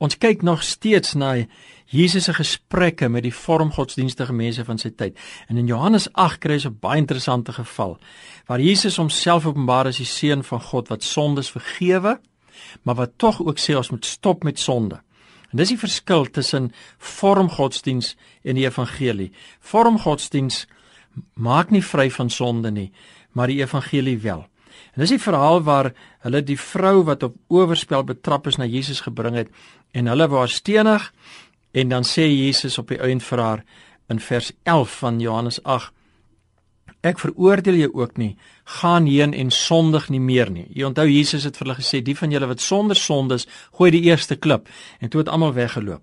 Ons kyk nog steeds na Jesus se gesprekke met die vormgodsdienstige mense van sy tyd. En in Johannes 8 kry ons 'n baie interessante geval waar Jesus homself openbaar as die seun van God wat sondes vergewe, maar wat tog ook sê ons moet stop met sonde. En dis die verskil tussen vormgodsdiens en die evangelie. Vormgodsdiens maak nie vry van sonde nie, maar die evangelie wel. En dis die verhaal waar hulle die vrou wat op oorspel betrap is na Jesus gebring het en hulle wou haar stenig En dan sê Jesus op die einde vir haar in vers 11 van Johannes 8: Ek veroordeel jou ook nie. Gaan heen en sondig nie meer nie. Jy onthou Jesus het vir hulle gesê: "Die van julle wat sonder sondes, gooi die eerste klip." En toe het almal weggeloop.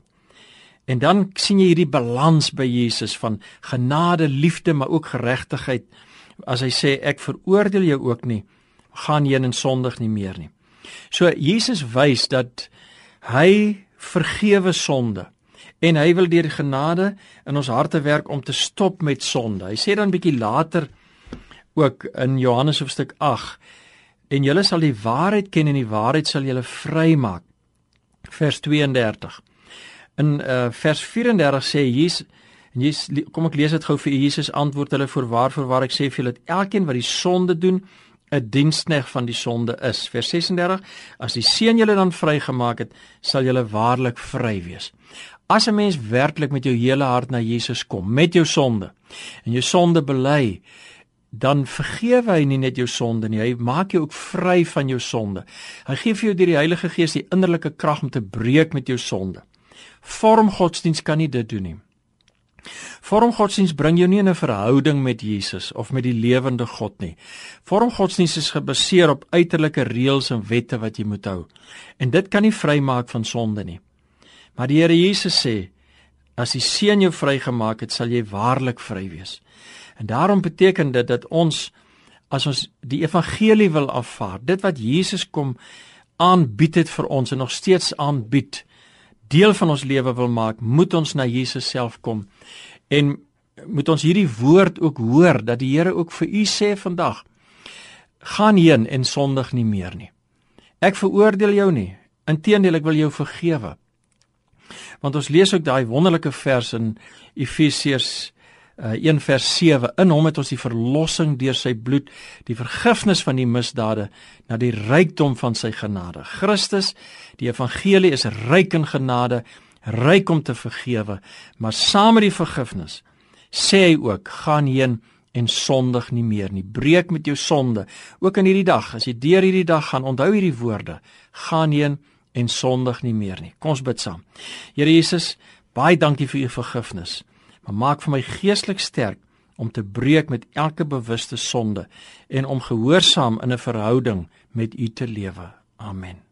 En dan sien jy hierdie balans by Jesus van genade, liefde, maar ook geregtigheid. As hy sê: "Ek veroordeel jou ook nie. Gaan heen en sondig nie meer nie." So Jesus wys dat hy vergewe sonde en hy wil deur genade in ons harte werk om te stop met sonde. Hy sê dan bietjie later ook in Johannes hoofstuk 8 en julle sal die waarheid ken en die waarheid sal julle vrymaak. Vers 32. In uh, vers 34 sê Jesus en Jesus kom ek lees dit gou vir Jesus antwoord hulle voor waarvoor waar ek sê vir julle dat elkeen wat die sonde doen 'n dienskneg van die sonde is. Vers 36: As die seun julle dan vrygemaak het, sal julle waarlik vry wees. As 'n mens werklik met jou hele hart na Jesus kom met jou sonde en jou sonde bely, dan vergewe hy nie net jou sonde nie, hy maak jou ook vry van jou sonde. Hy gee vir jou deur die Heilige Gees die innerlike krag om te breek met jou sonde. Vorm godsdiens kan nie dit doen nie. Vorm godsdiens bring jou nie in 'n verhouding met Jesus of met die lewende God nie. Vorm godsdiens is gebaseer op uiterlike reëls en wette wat jy moet hou. En dit kan nie vrymaak van sonde nie. Maar die Here Jesus sê as die seun jou vrygemaak het, sal jy waarlik vry wees. En daarom beteken dit dat ons as ons die evangelie wil aanvaar, dit wat Jesus kom aanbied het vir ons en nog steeds aanbied, deel van ons lewe wil maak, moet ons na Jesus self kom. En moet ons hierdie woord ook hoor dat die Here ook vir u sê vandag: Gaan heen en sondig nie meer nie. Ek veroordeel jou nie. Inteendeel, ek wil jou vergewe. Want ons lees ook daai wonderlike vers in Efesiërs uh, 1 vers 7. In hom het ons die verlossing deur sy bloed, die vergifnis van die misdade na die rykdom van sy genade. Christus, die evangelie is ryk in genade, ryk om te vergewe, maar saam met die vergifnis sê hy ook: gaan heen en sondig nie meer nie. Breek met jou sonde. Ook in hierdie dag, as jy deur hierdie dag gaan, onthou hierdie woorde: gaan heen en sondig nie meer nie. Kom ons bid saam. Here Jesus, baie dankie vir u vergifnis. Maar maak vir my geestelik sterk om te breek met elke bewuste sonde en om gehoorsaam in 'n verhouding met u te lewe. Amen.